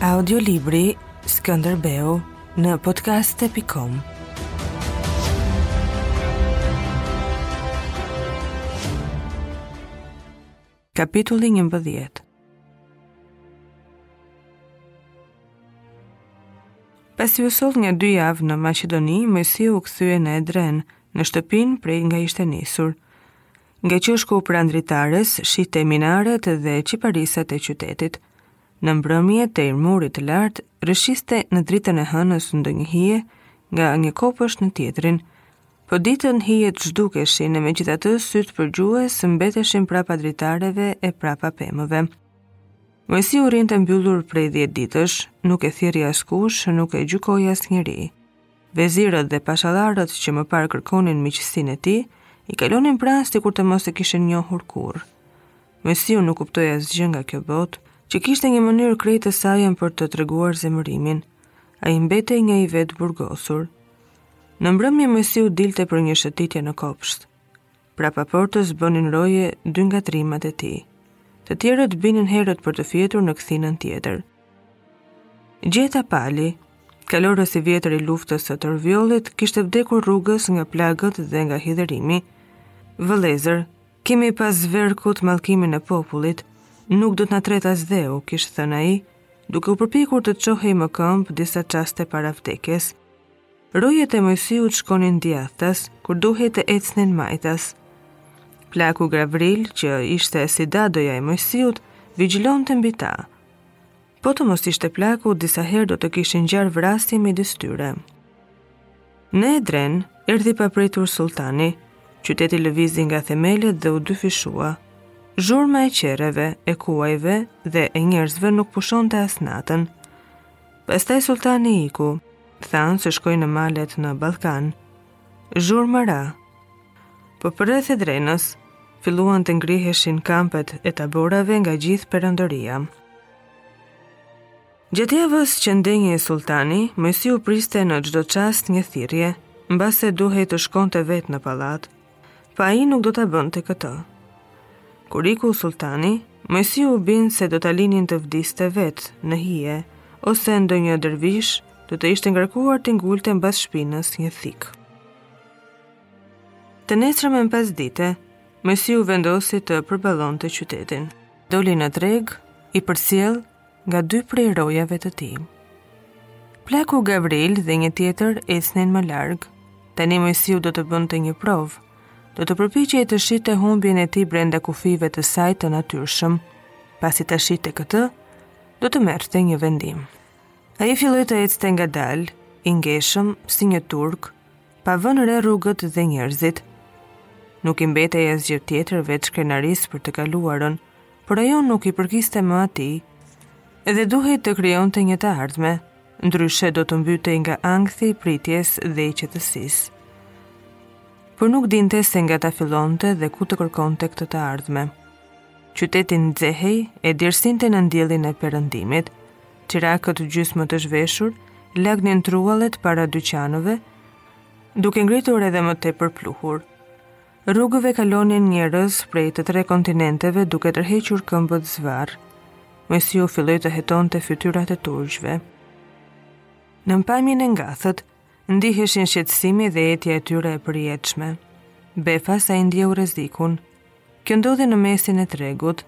Audiolibri Skënderbeu në podcast.com Kapitulli 11 Pasi u soll nja dy javë në Maqedoni, Moisiu u kthye në Edren, në shtëpinë prej nga ishte nisur. Nga qoshku pranë dritares shihte minaret dhe qiparisat e qytetit. Në mbrëmje tej murit të lartë rrëshqiste në dritën e hënës ndonjë hije nga një kopsht në tjetrin. Po ditën hijet zhdukeshin e megjithatë sytë përgjues mbeteshin prapa dritareve e prapa pemëve. Moisiu rrinte mbyllur prej 10 ditësh, nuk e thirri askush, nuk e gjykoi asnjëri. Vezirët dhe pashallarët që më parë kërkonin miqësinë e tij, i kalonin pranë sikur të mos e kishin njohur kurrë. Moisiu nuk kuptoi asgjë nga kjo botë, që kishte një mënyrë krejt të sajën për të treguar zemërimin. Ai mbetej një i vetëburgosur. Në mbrëmje Moisiu dilte për një shëtitje në kopsht. Prapa portës bënin roje dy nga trimat e tij. Të tjerët binin herët për të fjetur në kthinën tjetër. Gjeta Pali, kalorës i vjetër i luftës së Torviollit, kishte vdekur rrugës nga plagët dhe nga hidhërimi. Vëllezër, kemi pas zverkut mallkimin e popullit, nuk do të na tret as dheu, kishte thënë ai, duke u përpikur të çohej më këmbë disa çaste para vdekjes. Rojet e Moisiut shkonin djathtas, kur duhej të ecnin majtas. Plaku Gravril, që ishte si dadoja e Moisiut, vigjilonte mbi ta. Po të mos ishte plaku, disa herë do të kishin ngjarë vrasje midis tyre. Në Edren, erdhi papritur sultani, qyteti lëvizi nga themelet dhe u dyfishua. Zhurma e qerreve, e kuajve dhe e njerëzve nuk pushonte as natën. Pastaj sultani iku, Thanë se shkoi në malet, në Ballkan. Zhurma ra. Po përreth Edrenës filluan të ngriheshin kampet e taborëve nga gjithë perandoria. Gjatë javës që ndenji sultani, Moisiu priste në çdo çast një thirrje, mbase duhej të shkonte vetë në pallat, Po ai nuk do ta bënte këtë. Kur iku sultani, Moisiu u bind se do ta linin të vdiste vetë në hije ose ndonjë dervish do të ishte ngarkuar t'i ngulte mbas shpinës një thikë. Të nesërmen pasdite, Moisiu vendosi të përballonte qytetin. Doli në treg, i përcjellë nga dy prej rojave të tij. Plaku Gavril dhe një tjetër ecnin më larg. Tani Moisiu do të bënte një provë. Do të përpiqej të shihte humbjen e tij brenda kufijve të saj të natyrshëm. Pasi ta shihte këtë, do të merrte një vendim. Ai filloi të ecte ngadalë, i ngeshëm si një turk, pa vënë re rrugët dhe njerëzit. Nuk i mbetej asgjë tjetër veç krenarisë për të kaluarën, por ajo nuk i përkiste më atij, dhe duhej të krijonte një të ardhme, ndryshe do të mbytej nga ankthi i pritjes dhe i qetësisë. Por nuk dinte se nga ta fillonte dhe ku ta kërkonte këtë të ardhme. Qyteti nxehej e djersinte nën diellin e perëndimit, Çirakët gjysmë të zhveshur lagnin truallet para dyqaneve, duke ngritur edhe më tepër pluhur. Rrugëve kalonin njerëz prej të tre kontinenteve duke tërhequr këmbët zvarë. Moisiu filloi të hetonte fytyrat e turqve. Nën pamjen e ngathët, ndiheshin shqetësimi dhe etja e tyre e përjetshme. Befas ai ndjeu rrezikun. Kjo ndodhi në mesin e tregut.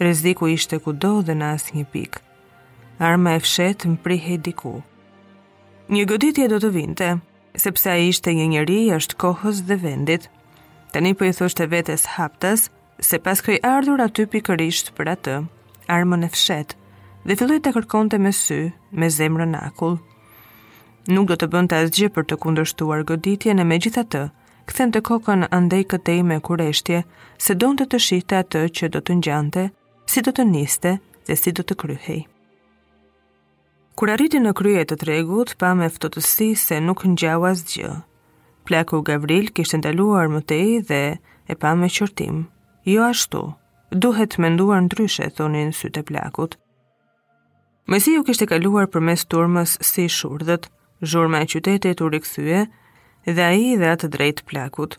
Rreziku ishte kudo dhe në asnjë pikë. Arma e fshehtë mprihej diku. Një goditje do të vinte, sepse ai ishte një njeri jashtë kohës dhe vendit. Tani po i thoshte vetes haptas, se paskej ardhur aty pikërisht për atë, armën e fshehtë, dhe filloi ta kërkonte me sy, me zemrën akull. Nuk do të bënte asgjë për ta kundërshtuar goditjen e megjithatë, kthente kokën andej këtej me kureshtje, se donte të shihte atë që do të ngjante, si do të niste dhe si do të kryhej. Kur arriti në krye të tregut, pa me ftohtësi se nuk ngjau asgjë. Plaku Gavril kishte ndaluar më tej dhe e pa me qortim. Jo ashtu, duhet menduar ndryshe, thonin sytë e plakut. Moisiu kishte kaluar përmes turmës si i shurdhët, zhurma e qytetit u rikthye dhe ai i dha të drejtë plakut.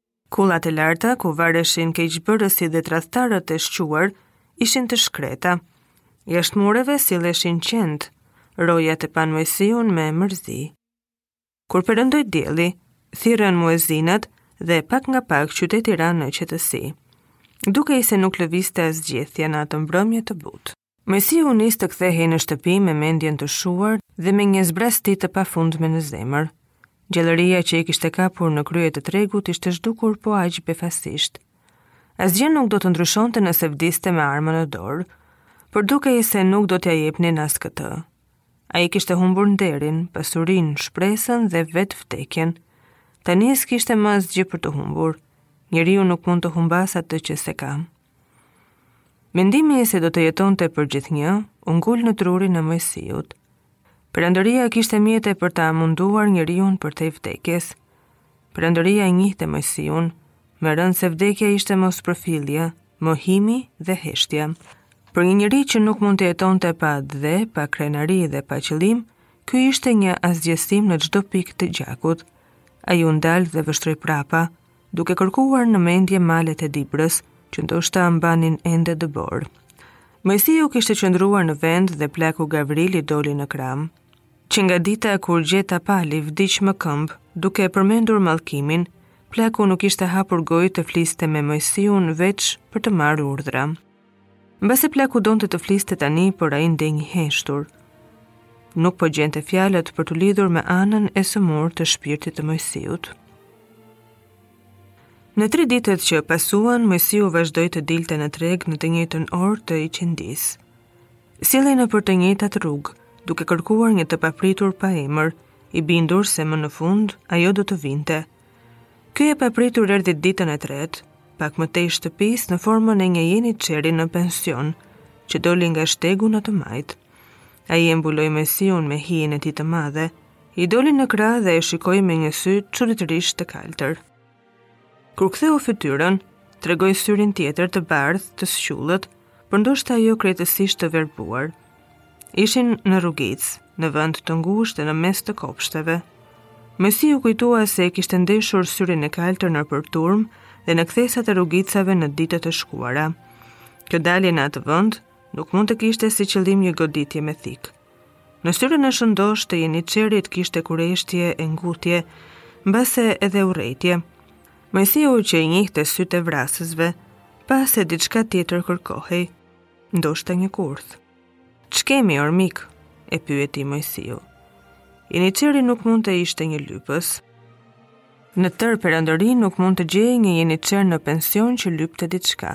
Kullat e larta ku vareshin keqbërësit dhe tradhtarët e shquar ishin të shkreta. Jashtë mureve silleshin qentë, rojat e panë Moisiun me mërzi. Kur perëndoi dielli, thirrën muezinët dhe pak nga pak qyteti ra në qetësi. Dukej se nuk lëviste as gjethja në atë mbrëmje të butë. Moisiu u nis të kthehej në shtëpi me mendjen të shuar dhe me një zbrazëti të pafundme në zemër. Gjallëria që e kishte kapur në krye të tregut ishte zhdukur po aq befasisht. Asgjë nuk do të ndryshonte nëse vdiste me armën në dorë, por dukej se nuk do t'ia jepnin as këtë. Ai kishte humbur nderin, pasurinë, shpresën dhe vetë vdekjen. Tani s'kishte më asgjë për të humbur. Njeriu nuk mund të humbasë atë që s'e ka. Mendimi se do të jetonte për gjithnjë u ngul në trurin e Moisiut. Perandoria kishte mjete për ta munduar njeriun përtej vdekjes. Perandoria e njihte Moisiun, më rëndë se vdekja ishte mospërfillja, mohimi dhe heshtja. Për një njeri që nuk mund të jetonte pa dhe, pa krenari dhe pa qëllim, ky ishte një asgjësim në çdo pikë të gjakut. Ai u ndal dhe vështroi prapa, duke kërkuar në mendje malet e Dibrës, që ndoshta mbanin ende dëborë. Moisiu kishte qëndruar në vend dhe plaku Gavril i doli në krah. Që nga dita kur Gjeta Pali vdiq më këmbë, duke përmendur mallkimin, plaku nuk kishte hapur gojë të fliste me Moisiun veç për të marrë urdhra. Mbase plaku donte të fliste tani por ai ndenji i heshtur. Nuk po gjente fjalët për t'u lidhur me anën e sëmurë të shpirtit të Moisiut. Në tri ditët që pasuan, Moisiu vazhdoi të dilte në treg në të njëjtën orë të iqindisë. Sillej nëpër të njëjtat rrugë, duke kërkuar një të papritur pa emër, i bindur se më në fund ajo do të vinte. Kjo e papritur erdhi ditën e tretë, pak më tej shtëpisë në formën e një jeniçeri në pension, që doli nga shtegu në të majtë. Ai e mbuloi Moisiun me hijen e tij të madhe, i doli në krah dhe e shikoi me një sy çuditërisht të kaltër. Kur ktheu fytyrën, tregoi syrin tjetër të bardhë të squllët, por ndoshta jo krejtësisht të verbuar. Ishin në rrugicë, në vend të ngushtë dhe në mes të kopshteve. Moisiu u kujtua se e kishte ndeshur syrin e kaltër nëpër turmë dhe në kthesat e rrugicave në ditët e shkuara. Kjo dalje në atë vend nuk mund të kishte si qëllim një goditje me thikë. Në syrin e shëndoshë të jeniçerit kishte kureshtje e ngutje, mbase edhe urrejtje. Moisiu që i njihte sytë e vrasësve, pa se diçka tjetër kërkohej, ndoshta një kurth. Ç'kemi or mik? e pyeti Moisiu. Jeniçeri nuk mund të ishte një lypës. Në tërë perandorinë nuk mund të gjeje një jeniçer në pension që lypte diçka.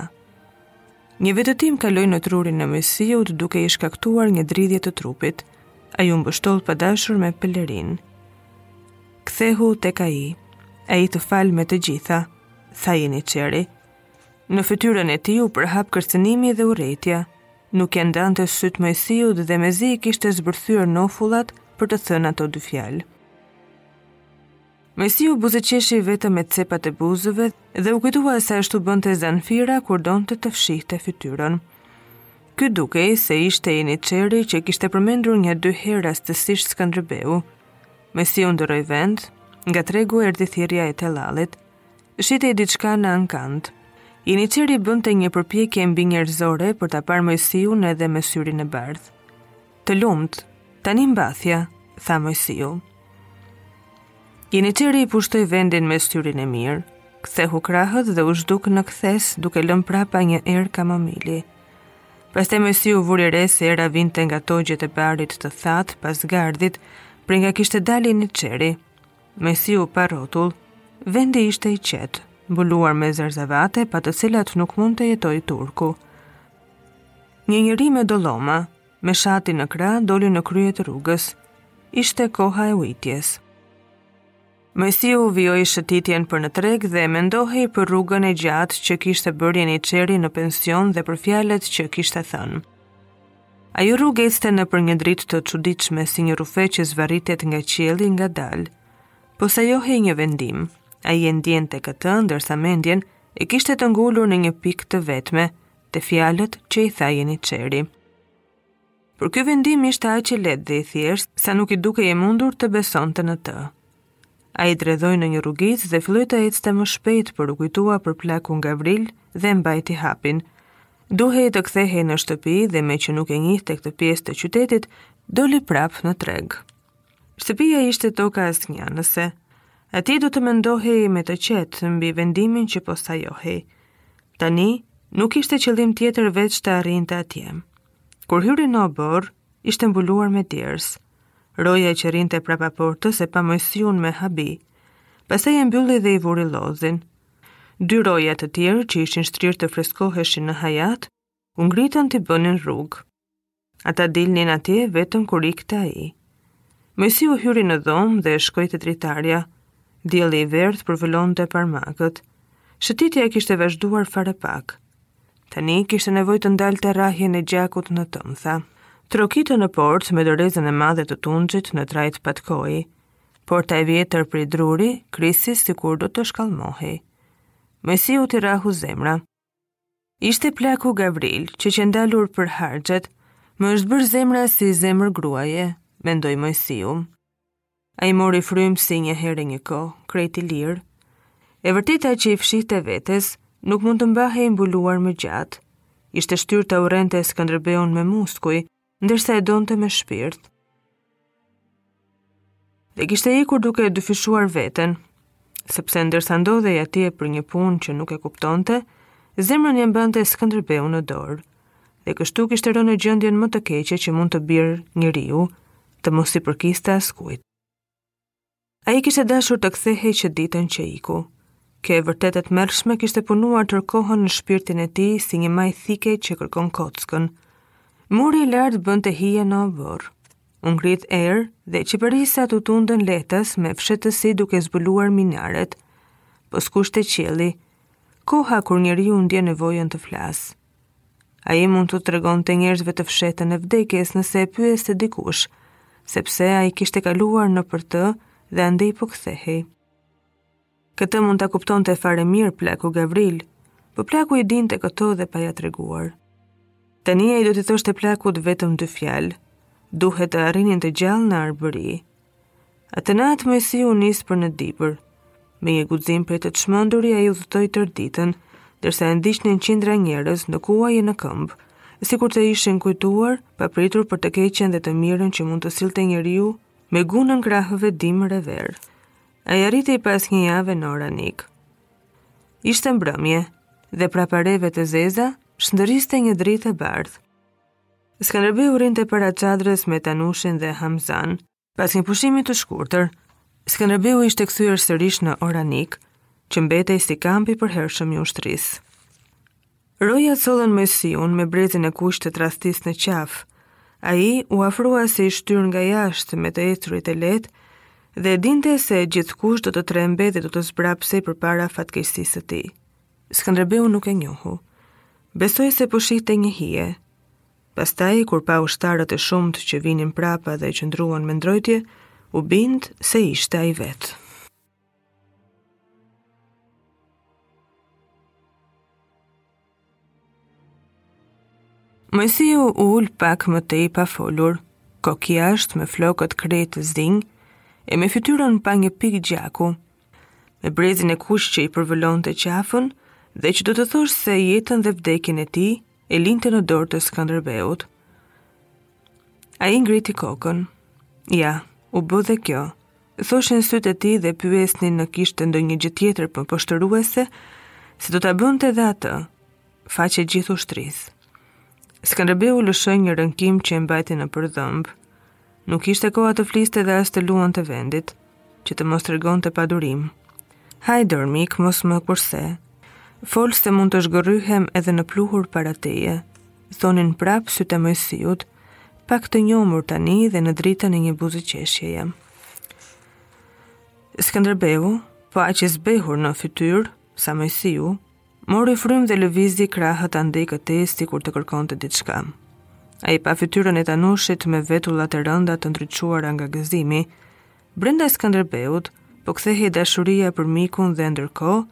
Një vetëtim kaloi në trurin e Moisiut duke i shkaktuar një dridhje të trupit. Ai u mbështoll padashur me pelerinë. Kthehu tek ai. Ai të fal me të gjitha, tha jeniçeri. Në fytyrën e tij u përhap kërcënimi dhe urrejtja. Nuk ia ndante sytë Moisiut dhe mezi i kishte zbërthyer nofullat për të thënë ato dy fjalë. Moisiu buzëqeshi vetëm me cepat e buzëve dhe u kujtua se ashtu bënte Zanfira kur donte të fshihte fytyrën. Ky dukej se ishte jeniçeri që kishte përmendur nja dy herë rastësisht Skënderbeu. Moisiu ndërroi vend, nga tregu erdi thirja e tellallit. Shitej diçka në ankant. Jeniçeri bënte një përpjekje mbinjerëzore për ta parë Moisiun edhe me syrin e bardhë. Të lumtë, tani mbathja, tha Moisiu. Jeniçeri e pushtoi vendin me syrin e mirë, ktheu krahët dhe u zhduk në kthesë duke lënë prapa një erë kamomili. Pastaj Moisiu vuri re se era vinte nga togjet e barit të thatë pas gardhit, prej nga kishte dalë jeniçeri. Moisiu pa rrotull, vendi ishte i qetë, mbuluar me zarzavate pa të cilat nuk mund të jetojë turku. Një njeri me dolloma, Me shati në krah, doli në krye të rrugës. Ishte koha e ujitjes. Moisiu vijoi shëtitjen për në treg dhe mendohej për rrugën e gjatë që kishte bërë jeniçeri në pension dhe për fjalët që kishte thënë. Ajo rrugë ecte nëpër një dritë të çuditshme si një rrufe që zvarritet nga qielli ngadalë. Po sajohej një vendim, ai e ndiente këtë ndërsa mendjen e kishte të ngulur në një pikë të vetme, Te fjalët që i tha jeniçeri. Por ky vendim ishte aq i lehtë dhe i thjeshtë, sa nuk i dukej e mundur të besonte në të. Ai dredhoi në një rrugicë dhe filloi të ecte më shpejt por u kujtua për plakun Gavril dhe e mbajti hapin. Duhej të kthehej në shtëpi dhe meqë nuk e njihte këtë pjesë të qytetit, doli prapë në treg. Shtëpia ishte toka asnjanëse, aty do të mendohej me të qetë mbi vendimin që po sajohej. Tani, nuk kishte qëllim tjetër veç të arrinte atje. Kur hyri në oborr, ishte mbuluar me djersë. Roja që rrinte prapa portës e pa Moisiun me habi. Pastaj e mbylli dhe i vuri llozin. Dy roja të tjerë që ishin shtrirë të freskoheshin në hajat, u ngritën t'i bënin rrugë. Ata dilnin atje vetëm kur ikte ai. Moisiu hyri në dhomë dhe shkoi te dritarja. Dielli i verdhë përvëlonte parmakët. Shëtitja kishte vazhduar fare pak. Tani kishte nevojë të ndalte rrahjen e gjakut në tëmtha. Trokitën në portë me dorezën e madhe të tunxhit në trajtë patkoi. Porta e vjetër prej druri krisi sikur do të shkallmohej. Moisiut i rrahu zemra. Ishte plaku Gavril, që qe ndalur për harxhet, më është bërë zemra si zemër gruaje, mendoi Moisiu. Ai mori frymë si një herë e një kohë, krejt i lirë. E vërteta që i fshihte vetes, nuk mund të mbahej mbuluar më gjatë. Ishte shtyrë ta urrente Skënderbeun me muskuj, ndërsa e donte me shpirt. Dhe kishte ikur duke e dyfishuar veten, sepse ndërsa ndodhej atje për një punë që nuk e kuptonte, zemrën ia mbante Skënderbeu në dorë. Dhe kështu kishte rënë në gjendjen më të keqe që mund të bjerë njeriu, të mos i përkiste askujt. Ai kishte dashur të kthehej që ditën që iku. Kjo e vërtetë e tmerrshme kishte punuar tërë kohën në shpirtin e tij si një majë thike që kërkon kockën. Muri i lartë bënte hije në oborr. U ngrit erë dhe qiparisat u tundën lehtas me fshehtësi duke zbuluar minaret. Po skuqte qielli, koha kur njeriu ndien nevojën të flasë. Ai mund t'u tregonte njerëzve të fshehtën e vdekjes nëse e pyeste dikush, sepse ai kishte kaluar nëpër të dhe andej po kthehej. Këtë mund ta kuptonte fare mirë plaku Gavril, po plaku i dinte këto dhe pa ia treguar. Tani ai do t'i thoshte plakut vetëm dy fjalë, duhet të arrinin të gjallë në arbëri, Atë natë Moisi u nis për në Dibër. Me një guxim prej të çmenduri, ai udhëtoi tërë ditën, ndërsa e ndiqnin qindra njerëz në kuaj e në këmbë, sikur të ishin kujtuar, papritur për të keqen dhe të mirën që mund të sillte njeriu me gunën krahëve dimër e verë. Ai arriti pas një jave në Oranik. Ishte mbrëmje dhe prapa reve të zeza shndërriste një dritë e bardhë. Skënderbeu rrinte para çadrës me Tanushin dhe Hamzan. Pas një pushimi të shkurtër, Skënderbeu ishte kthyer sërish në Oranik, që mbetej si kamp i përhershëm i ushtrisë. Rojat sollën Moisiun me brezin e kuq të tradhtisë në qafë. Ai u afrua si i shtyrë nga jashtë me të ecurit e lehtë dhe e dinte se gjithkush do të trembej dhe do të zbrapsej përpara fatkeqësisë së tij. Skënderbeu nuk e njohu. Besoi se po shihte një hije. Pastaj, kur pa ushtarët e shumtë që vinin prapa dhe qëndruan me ndrojtje, u bind se ishte ai vetë. Moisiu u ul pak më tej pa folur, kokëjashtë me flokët krejt të zinj, e me fytyrën pa një pikë gjaku, me brezin e kuq që i përvëlonte qafën, dhe që do të thosh se jetën dhe vdekjen e tij, e linte në dorë të Skënderbeut. Ai ngriti kokën. Ja, u bë dhe kjo. Thoshin sytë e tij dhe pyesnin në kishte ndonjë gjë tjetër më poshtëruese, se do ta bënte dhe atë, faqe gjithë ushtrisë. Skënderbeu lëshoi një rënkim që e mbajti nëpër dhëmbë. Nuk ishte koha të fliste dhe as të luante vendit, që të mos tregonte padurim. Hajde, or mik, mos më kurse. Fol se mund të zhgërryhem edhe në pluhur para teje. Thonin prapë sytë e Moisiut, pak të njomur tani dhe në dritën e një buzëqeshjeje. Skënderbeu, po aq i zbehur në fytyrë, sa Moisiu, Mori frymë dhe lëvizi krahët andej-këtej sikur të kërkonte diçka. Ai pa fytyrën e Tanushit me vetullat e rënda të ndriçuara nga gëzimi. Brenda Skënderbeut, po kthehej dashuria për mikun dhe ndërkohë,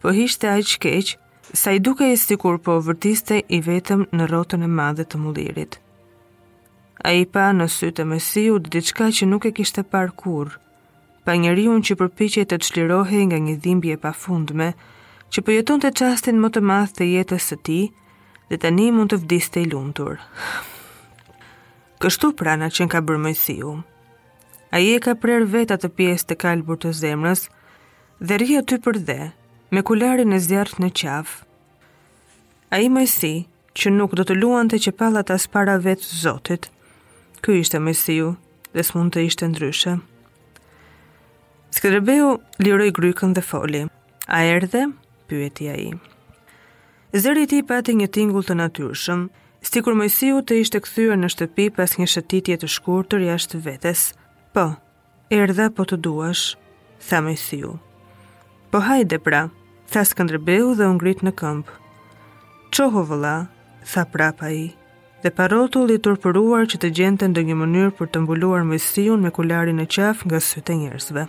po hiqte aq keq, sa i dukej sikur po vërtiste i vetëm në rrotën e madhe të mullirit. Ai pa në sytë e Moisiut diçka që nuk e kishte parë kurrë, pa njeriun që përpiqej të çlirohej nga një dhimbje e pafundme, që po jetonte çastin më të madh të jetës së tij dhe tani mund të vdiste i lumtur. Kështu pra na qenka bërë Moisiu. Ai e ka prerë vetë atë pjesë të kalbur të zemrës dhe rri aty përdhe, me kularin e zjarrtë në qafë, Ai Moisi, që nuk do të luante qepallat as para vetë Zotit. Ky ishte Moisiu dhe s'mund të ishte ndryshe. Skënderbeu liroi grykën dhe foli. A erdhe? pyeti ai. Zëri i tij pati një tingull të natyrshëm, sikur Moisiu të ishte kthyer në shtëpi pas një shëtitje të shkurtër jashtë vetes. Po, Erdha po të duash, tha Moisiu. Po hajde pra, tha Skënderbeu dhe u ngrit në këmbë. Çohu vëlla, tha prapë ai, dhe pa rrotull i turpëruar që të gjente ndonjë mënyrë për të mbuluar Moisiun me kularin në qafë nga sytë e njerëzve.